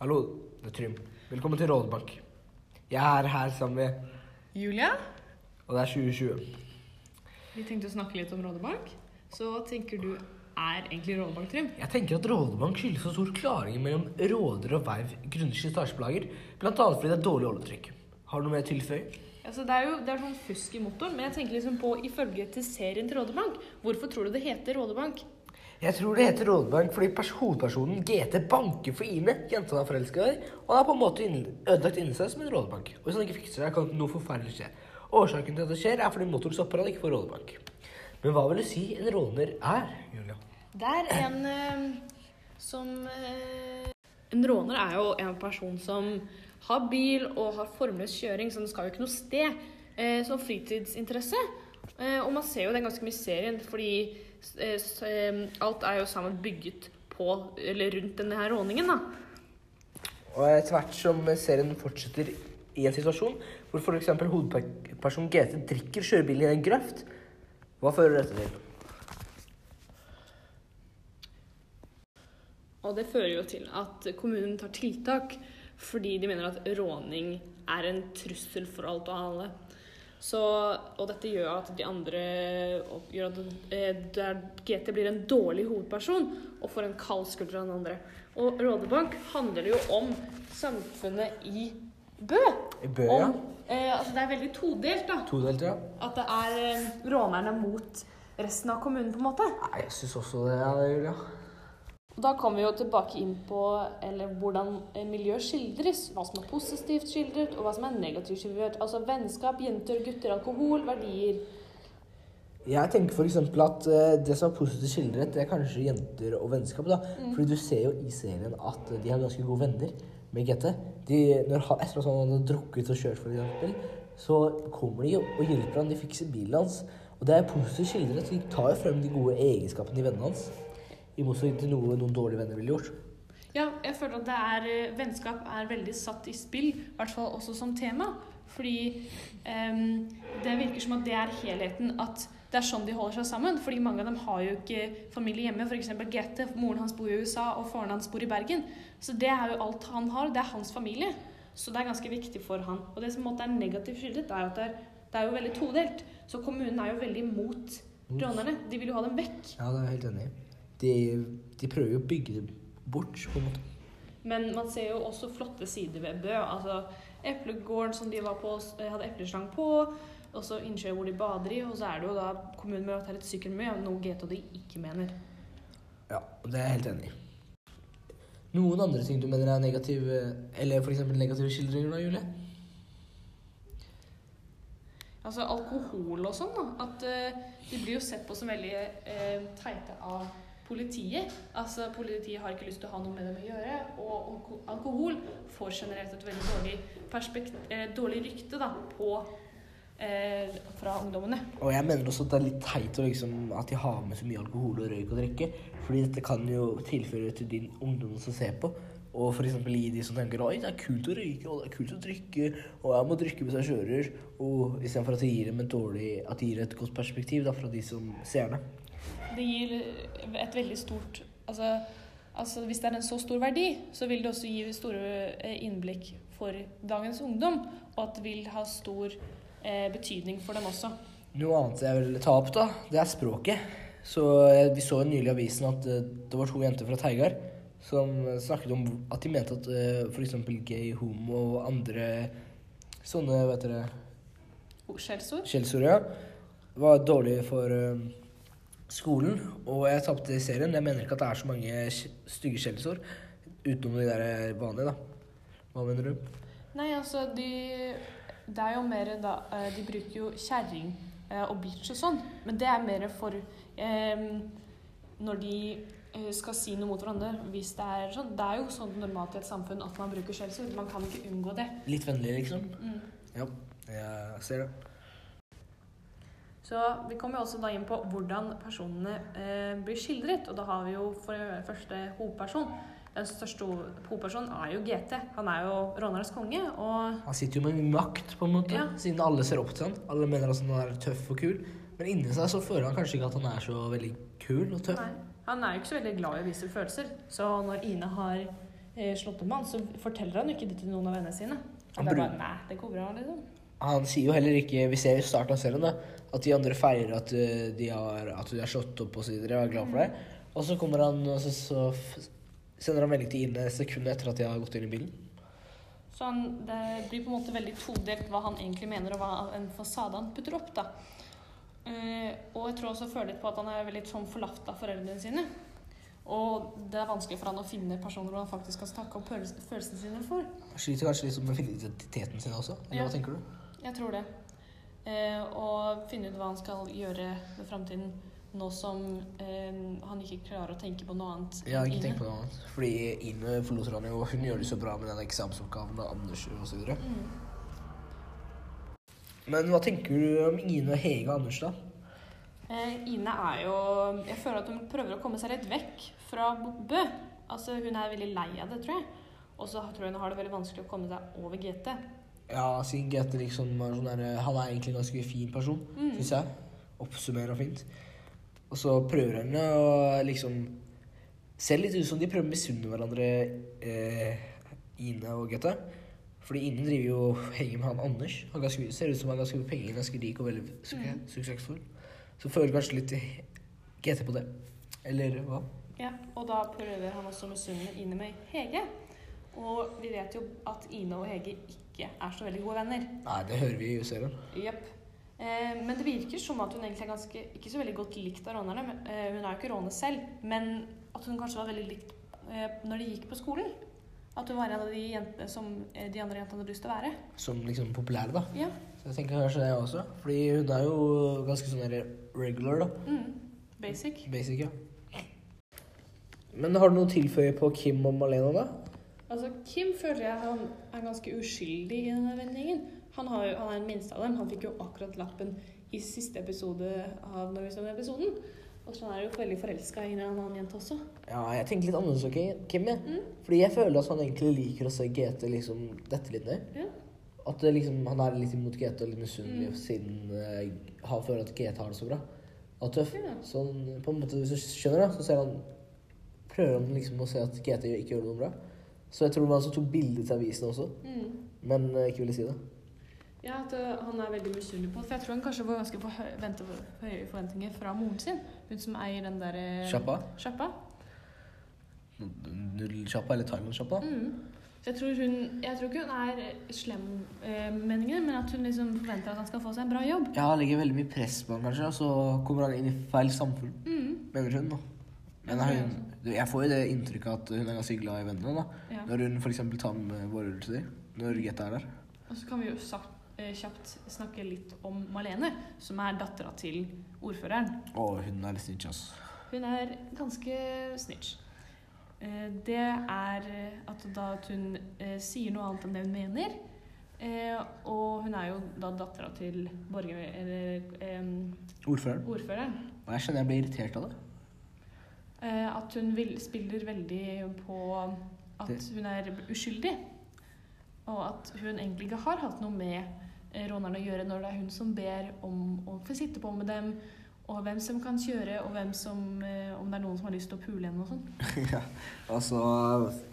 Hallo, det er Trym. Velkommen til Rådebank. Jeg er her sammen med Julia, Og det er 2020. vi tenkte å snakke litt om Rådebank. Så hva tenker du er egentlig Rådebank, Trym? Jeg tenker at Rådebank skyldes så stor klaring mellom råder og verv grunnet slitasjeplager, bl.a. fordi det er dårlig oljetrykk. Har du noe mer å tilføye? Altså, det er jo det er sånn fusk i motoren, men jeg tenker liksom på ifølge til serien til Rådebank. Hvorfor tror du det heter Rådebank? Jeg tror det heter Rådebank fordi pers hovedpersonen GT banker for Ine, jenta han er forelska i, og han har på en måte ødelagt inni seg som en rådebank. Og hvis han ikke fikser det, kan noe forferdelig skje. Årsaken til at det skjer, er fordi motoren stopper han ikke får rådebank. Men hva vil du si en råner er, Julia? Det er en øh, som øh, En råner er jo en person som har bil og har formløs kjøring, så den skal jo ikke noe sted. Eh, som fritidsinteresse. Eh, og man ser jo den ganske mye serien, fordi alt er jo sammen bygget på, eller rundt denne her råningen, da. Og etter hvert som serien fortsetter i en situasjon hvor f.eks. hovedpersonen GT drikker kjørebilen i en grøft, hva fører dette til? Og det fører jo til at kommunen tar tiltak fordi de mener at råning er en trussel for alt og alle. Så, og dette gjør at de andre gjør at eh, GT blir en dårlig hovedperson og får en kald skulder av den andre. Og Rådebank handler jo om samfunnet i Bø. I Bø, ja. Eh, altså det er veldig todelt, da. Todelt, ja. At det er eh, rånerne mot resten av kommunen, på en måte. Nei, jeg syns også det, ja, Julia. Da kommer vi jo tilbake inn på eller, hvordan miljøet miljø skildres. Hva som er positivt skildret, og hva som er negativt skildret. Altså vennskap, jenter, gutter, alkohol, verdier. Jeg tenker f.eks. at eh, det som er positivt skildret, det er kanskje jenter og vennskap. da. Fordi du ser jo i serien at de har ganske gode venner med GT. De, når etter at han hadde drukket og kjørt, f.eks., så kommer de og hjelper han, de fikser bilen hans. Og det er positivt skildret. De tar jo frem de gode egenskapene i vennene hans. I motsetning til noe noen dårlige venner ville gjort. Ja, jeg føler at det er, eh, vennskap er veldig satt i spill, i hvert fall også som tema. Fordi um, det virker som at det er helheten, at det er sånn de holder seg sammen. Fordi mange av dem har jo ikke familie hjemme. F.eks. GT, moren hans bor i USA, og faren hans bor i Bergen. Så det er jo alt han har. Det er hans familie. Så det er ganske viktig for han. Og det som er negativt skyldet, er at det er, det er jo veldig todelt. Så kommunen er jo veldig imot rånerne. De vil jo ha dem vekk. Ja, det er jeg helt enig i. De, de prøver jo å bygge det bort, på en måte. Men man ser jo også flotte sider ved Bø. Altså eplegården som de var på, hadde epleslang på. Og så innsjø hvor de bader i. Og så er det jo da kommunen med å ta litt sykkelmø, noe GT og de ikke mener. Ja, det er jeg helt enig i. Noen andre ting du mener er negative, eller eksempel negative skildringer da, Julie? Altså alkohol og sånn, da. At uh, de blir jo sett på som veldig uh, teite av politiet. Altså Politiet har ikke lyst til å ha noe med dem å gjøre. Og alkohol får generelt et veldig dårlig, eh, dårlig rykte da, på, eh, fra ungdommene. Og jeg mener også at det er litt teit liksom, at de har med så mye alkohol og røyk og drikke. Fordi dette kan jo tilføre til din ungdom som ser på. Og eksempel gi de som tenker oi, det er kult å røyke og det er kult å drikke, og jeg må drikke hvis jeg kjører. Og istedenfor at det gir dem et dårlig, at de gir et godt perspektiv da, fra de som ser det. Det gir et veldig stort altså, altså hvis det er en så stor verdi, så vil det også gi store eh, innblikk for dagens ungdom. Og at det vil ha stor eh, betydning for dem også. Noe annet jeg vil ta opp, da, det er språket. Så eh, Vi så nylig i avisen at eh, det var to jenter fra Teigar som snakket om at de mente at f.eks. gay, homo og andre sånne vet dere, Skjellsord. skjellsord ja, var dårlig for eh, skolen. Og jeg tapte i serien. Jeg mener ikke at det er så mange stygge skjellsord utenom de der vanlige, da. Hva mener du? Nei, altså, de Det er jo mer da eh, De bruker jo kjerring eh, og bitch og sånn, men det er mer for eh, når de eh, skal si noe mot hverandre. Hvis det er sånn. Det er jo sånn normalt i et samfunn at man bruker skjellsord. Man kan ikke unngå det. Litt vennlig, liksom? Mm. Ja, jeg ser det. Så vi kommer jo også da inn på hvordan personene eh, blir skildret. Og da har vi jo for første hovedperson. Den største ho- hovedpersonen er jo GT. Han er jo rånernes konge. Og Han sitter jo med makt, på en måte, Ja. siden alle ser opp til han. Alle mener at han er tøff og kul. Men inni seg så føler han kanskje ikke at han er så veldig kul og tøff. nei, han er jo ikke så veldig glad i å vise følelser. Så når Ine har eh, slått om han, så forteller han jo ikke det til noen av vennene sine. Han Han bare Nei, det går bra, liksom. Han sier jo heller ikke Vi ser i starten av serien da at de andre feirer at, uh, de har, at de har slått opp videre og er glad for det. Og så kommer han og så, så sender han melding til Ine sekundet etter at de har gått inn i bilen. Så han, det blir på en måte veldig todelt hva han egentlig mener, og hva en fasade han putter opp. da. Uh, og jeg tror også føler litt på at han er veldig sånn forlatt av foreldrene sine. Og det er vanskelig for han å finne personer hvor han faktisk kan snakke om følels følelsene sine for. Sliter kanskje litt med å finne identiteten sin også? Eller Ja. hva tenker du? Jeg tror det. Eh, og finne ut hva han skal gjøre med framtiden nå som eh, han ikke klarer å tenke på noe annet. Ja, ikke tenke på noe annet. Fordi Ine forloser han jo, og hun gjør det så bra med den eksamensoppgaven og Anders og så videre. Mm. Men hva tenker du om Ine, og Hege og Anders, da? Eh, Ine er jo Jeg føler at hun prøver å komme seg litt vekk fra Bø. Altså, hun er veldig lei av det, tror jeg. Og så tror jeg hun har det veldig vanskelig å komme seg over GT. Ja, siden GT liksom er sånn der, Han er egentlig en ganske fin person, Mm. syns jeg. Oppsummerer fint. Og så prøver han å liksom Ser litt ut som de prøver å misunne hverandre, eh, Ine og GT. Fordi Ine driver jo og henger med han Anders. Han ganske, ser ut som han er ganske penger, ganske rik og veldig Mm. suksessfull. Så føler kanskje litt GT på det. Eller hva? Ja, og da prøver han også å misunne Ine med Hege. Og vi vet jo at Ine og Hege ikke er så veldig gode venner. Nei, det hører vi i serien. Jepp. Eh, men det virker som at hun egentlig er ganske, ikke så veldig godt likt av rånerne. Men, eh, hun er jo ikke råner selv, men at hun kanskje var veldig likt eh, når de gikk på skolen. At hun var en av de jentene som eh, de andre jentene hadde lyst til å være. Som liksom populære, da. Ja. Så jeg tenker kanskje det også. Fordi hun er jo ganske sånn regular, da. Mm. Basic. Basic, ja. Men har du noe å tilføye på Kim og Malena, da? Altså, Kim føler jeg han er ganske uskyldig i denne vendingen. Han, har jo, han er den minste av dem. Han fikk jo akkurat lappen i siste episode av Norwegian-episoden. Og så er han jo veldig forelska i en annen jente også. Ja, jeg tenker litt annerledes om Kim, jeg. Mm. Fordi jeg føler at han egentlig liker å se GT liksom dette litt ned. Ja. At liksom, han er litt imot GT og litt misunnelig Mm. siden uh, han føler at GT har det så bra. Og tøff. Ja. Sånn, på en måte, hvis du skjønner det, så ser han prøver han liksom å se at GT ikke gjør det noe bra. Så jeg tror det var han som tok bilde til avisen også, Mm. men eh, ikke ville si det. Ja, at uh, han er veldig misunnelig på det. For jeg tror han kanskje var ganske på høy, vente på høye forventninger fra moren sin. Hun som eier den der eh, Sjappa? sjappa. Nudelsjappa eller Thailand-sjappa. Mm. Så jeg tror, hun, jeg tror ikke hun er slem eh, meningen, men at hun liksom forventer at han skal få seg en bra jobb. Ja, han legger veldig mye press på han kanskje, og så kommer han inn i feil samfunn, Mm. mener hun da. Men hun, jeg får jo det inntrykket at hun er ganske glad i vennene da. Ja. Når hun eksempel tar med våre til dem, når Getta er der. Og så kan vi jo sagt, eh, kjapt snakke litt om Malene, som er dattera til ordføreren. Å, hun er litt snitch, ass. Hun er ganske snitch. Eh, Det er at da at hun eh, sier noe annet enn det hun mener. Eh, og hun er jo da dattera til borger, eller, Ordføreren. ordføreren. Og jeg skjønner jeg blir irritert av det. Eh, at hun vil, spiller veldig på at hun er uskyldig. Og at hun egentlig ikke har hatt noe med eh, rånerne å gjøre når det er hun som ber om å få sitte på med dem, og hvem som kan kjøre, og hvem som, eh, om det er noen som har lyst til å pule henne og sånn. ja. Og så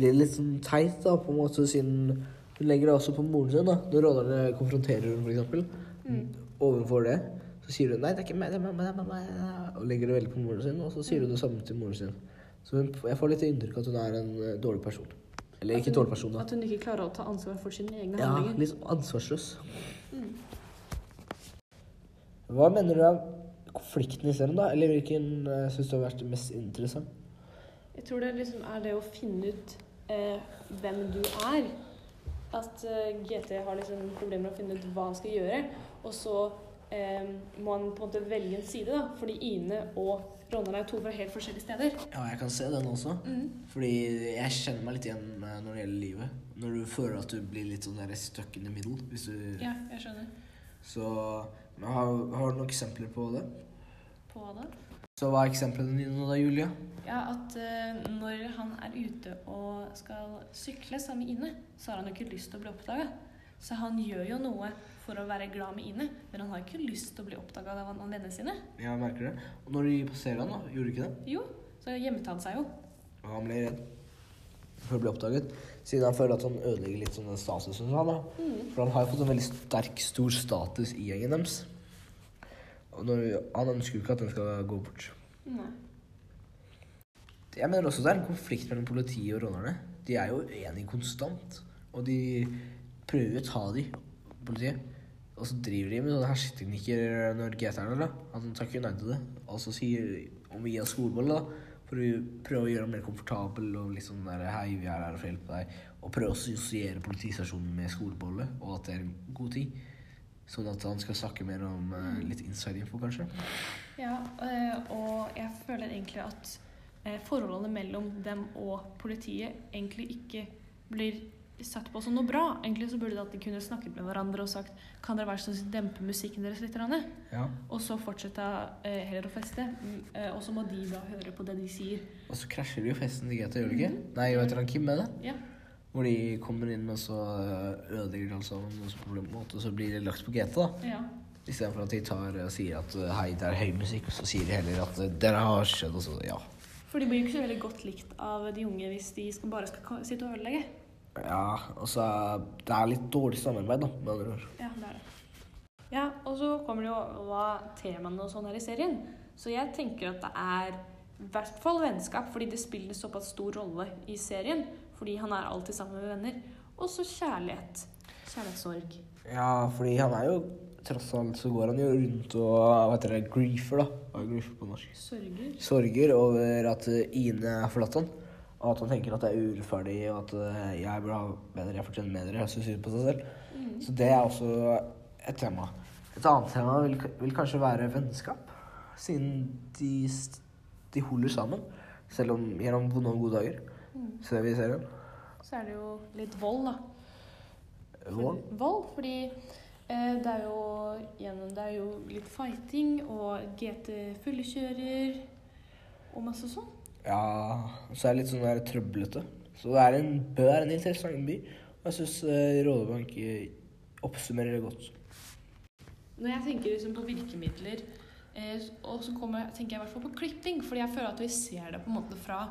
blir det litt sånn teit da, på en måte, siden hun legger det også på moren sin da. Når rånerne konfronterer henne, eksempel, Mm. overfor det, så sier hun, nei, det er ikke meg, det er mamma, det er mamma, og legger det veldig på moren sin, og så sier hun det samme til moren sin. Så hun, jeg får litt inntrykk av at hun er en eh, dårlig person. Eller ikke dårlig person da. At hun ikke klarer å ta ansvar for sine egne Ja, handlinger. litt ansvarsløs. Mm. Hva mener du av konflikten i serien da? Eller hvilken uh, synes du har vært mest interessant? Jeg tror det liksom er det å finne ut eh, hvem du er. At eh, GT har liksom problemer med å finne ut hva han skal gjøre. Og så eh, må han på en måte velge en side, da. Fordi Ine og Ronald er to fra helt forskjellige steder. Ja, jeg kan se den også. Mm. Fordi jeg kjenner meg litt igjen når det gjelder livet. Når du føler at du blir litt sånn stuck in the middle. Hvis du, Ja, jeg skjønner. Så men har, har du noen eksempler på det? På hva da? Så hva er eksemplene dine da, Julia? Ja, at uh, når han er ute og skal sykle sammen med Ine, så har han jo ikke lyst til å bli oppdaga. Så han gjør jo noe for å være glad med Ine, men han har ikke lyst til å bli oppdaga av vennene sine. Jeg merker det. Og når de passerer han da, gjorde de ikke det? Jo, så gjemte han seg jo. Og han ble redd. for å bli oppdaget. Siden han føler at han ødelegger litt sånn den statusen han har. Mm. For han har jo fått en veldig sterk, stor status i gjengen deres. Og når, han ønsker jo ikke at den skal gå bort. Nei. Jeg mener også det er en konflikt mellom politiet og rånerne. De er jo uenige konstant. Og de prøver å ta de, politiet. Og så driver de med sånne hersketeknikker når GT er der. da. De takker nei til det. Og så sier om vi gir han skolebolle, da. For å prøve å gjøre ham mer komfortabel og liksom der Hei, vi er her for å hjelpe deg. Og prøve å assosiere politistasjonen med skolebolle, og at det er en god ting. Sånn at han skal snakke mer om eh, litt inside info, kanskje. Ja, eh, og jeg føler egentlig at eh, forholdene mellom dem og politiet egentlig ikke blir sett på som noe bra. Egentlig så burde det at de kunne snakket med hverandre og sagt Kan dere være så snill dempe musikken deres litt? Ja. Og så fortsette eh, heller å feste. Mm, eh, og så må de da høre på det de sier. Og så krasjer de jo festen til Greta, gjør de ikke? Mhm. Nei, vet dere han Kim er det? Ja. Hvor de kommer inn, og så øh, ødelegger de alt sammen, og så, på en måte, og så blir det lagt på GT, da. ja. Istedenfor at de tar og sier at øh, hei, det er høy musikk, og så sier de heller at dere har skjedd, og så ja. For de blir jo ikke så veldig godt likt av de unge hvis de skal bare skal sitte og ødelegge. Ja, altså det er litt dårlig samarbeid, da, med andre ord. Ja, det er det. Ja, og så kommer det jo hva temaene og sånn er i serien. Så jeg tenker at det er i hvert fall vennskap, fordi det spiller såpass stor rolle i serien. Fordi han er alltid sammen med venner. Og så kjærlighet. Kjærlighetssorg. Ja, fordi han er jo Tross alt så går han jo rundt og hva heter det, griefer, da. Hva er griefer på norsk? Sørger. Sorger over at Ine har forlatt han. Og at han tenker at det er urettferdig, og at øh, jeg burde ha bedre, jeg fortjener bedre. Jeg syns på seg selv. Mm. Så det er også et tema. Et annet tema vil, vil kanskje være vennskap. Siden de, de holder sammen. Selv om gjennom og gode dager. Mm. Ser vi i serien. Så er det jo litt vold, da. Vold. Vold, fordi eh, det er jo gjennom Det er jo litt fighting, og GT fyllekjører og masse sånn. Ja, så er det litt sånn der trøblete. Så det er en, Bø er en interessant by. Og jeg syns uh, Rådebank eh, oppsummerer det godt. Når jeg tenker liksom på virkemidler, eh, og så kommer, tenker jeg i hvert fall på klipping, fordi jeg føler at vi ser det på en måte fra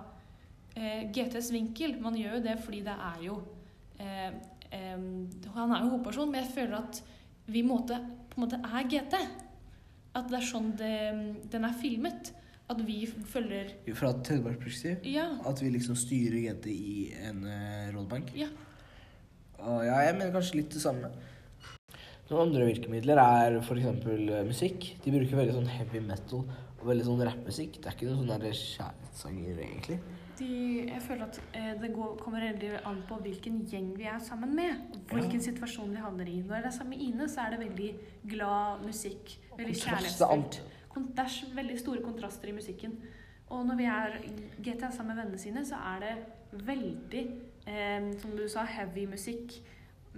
eh, GTs vinkel. Man gjør jo det fordi det er jo eh, Han er jo hovedperson, men jeg føler at vi måte, på en måte er GT. At det er sånn det, den er filmet. At vi følger Fra et tredjepartsperspektiv. Ja. At vi liksom styrer jenter i en uh, rådebank. Ja. Og ja, jeg mener kanskje litt det samme. Noen andre virkemidler er f.eks. musikk. De bruker veldig sånn heavy metal og veldig sånn rappmusikk. Det er ikke noen sånne kjærlighetssanger, egentlig. De, jeg føler at eh, det går, kommer veldig an på hvilken gjeng vi er sammen med. Hvilken Hvilken situasjon vi havner i. Når det er sammen med Ine, så er det veldig glad musikk. Veldig kjærlighetsfullt. Det er veldig store kontraster i musikken. Og når vi er GTA sammen med vennene sine, så er det veldig, eh, som du sa, heavy musikk.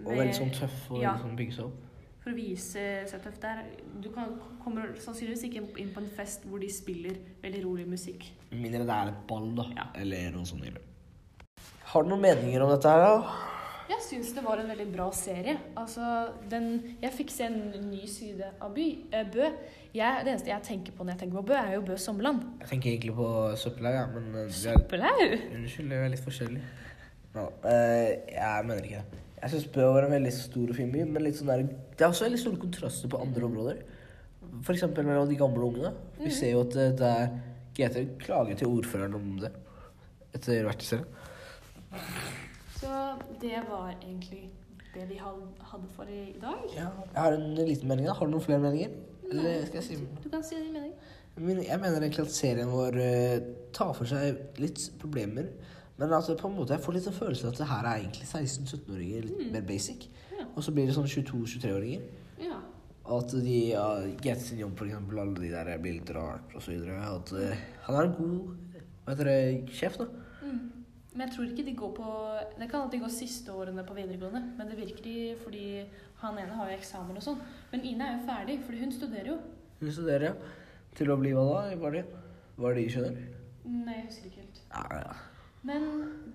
Og veldig sånn tøff og Ja. liksom bygge seg opp. For å vise seg tøff der. Du kan, kommer sannsynligvis ikke inn på en fest hvor de spiller veldig rolig musikk. Med mindre det er et ball, da. Ja. Eller noe sånt. Har du noen meninger om dette her, da? Jeg syns det var en veldig bra serie. Altså, den, jeg fikk se en ny side av by, eh, Bø. Jeg, det eneste jeg tenker på når jeg tenker på Bø, er jo Bø Sommerland. Jeg tenker egentlig på søppelhaug, ja, men eh, vi er, Søppelhaug! Unnskyld, det er litt forskjellig. Ja, eh, jeg mener ikke det. Jeg syns Bø var en veldig stor og fin by, men litt sånn der, det er også veldig store kontraster på andre områder. Eksempel mellom de gamle ungene. Vi Mhm. ser jo at eh, det er GT klager til ordføreren om det etter hvert selv. Så det var egentlig det vi hadde for i dag. Ja, jeg har en liten mening. da. Har du noen flere meninger? Eller skal jeg si Du kan si din mening. Men jeg mener egentlig at serien vår eh, tar for seg litt problemer. Men altså på en måte jeg får litt en følelse at det her er egentlig 16-17-åringer, litt Mm. mer basic. Ja. Og så blir det sånn 22-23-åringer. Ja. At de ja, GT sin jobb, for eksempel, alle de der blir litt rart og så videre. At uh, han er en god hva heter det, sjef, da. Men jeg tror ikke de går på Det kan at de går siste årene på videregående, men det virker de fordi han ene har jo eksamen og sånn. Men Ine er jo ferdig, fordi hun studerer jo. Hun studerer, ja. Til å bli hva da? Hva er det? Hva er det de skjønner? Nei, jeg husker ikke helt. Ja, ja. Men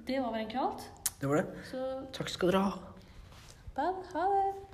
det var vel egentlig alt. Det var det. Så Takk skal dere ha. Ben, ha det.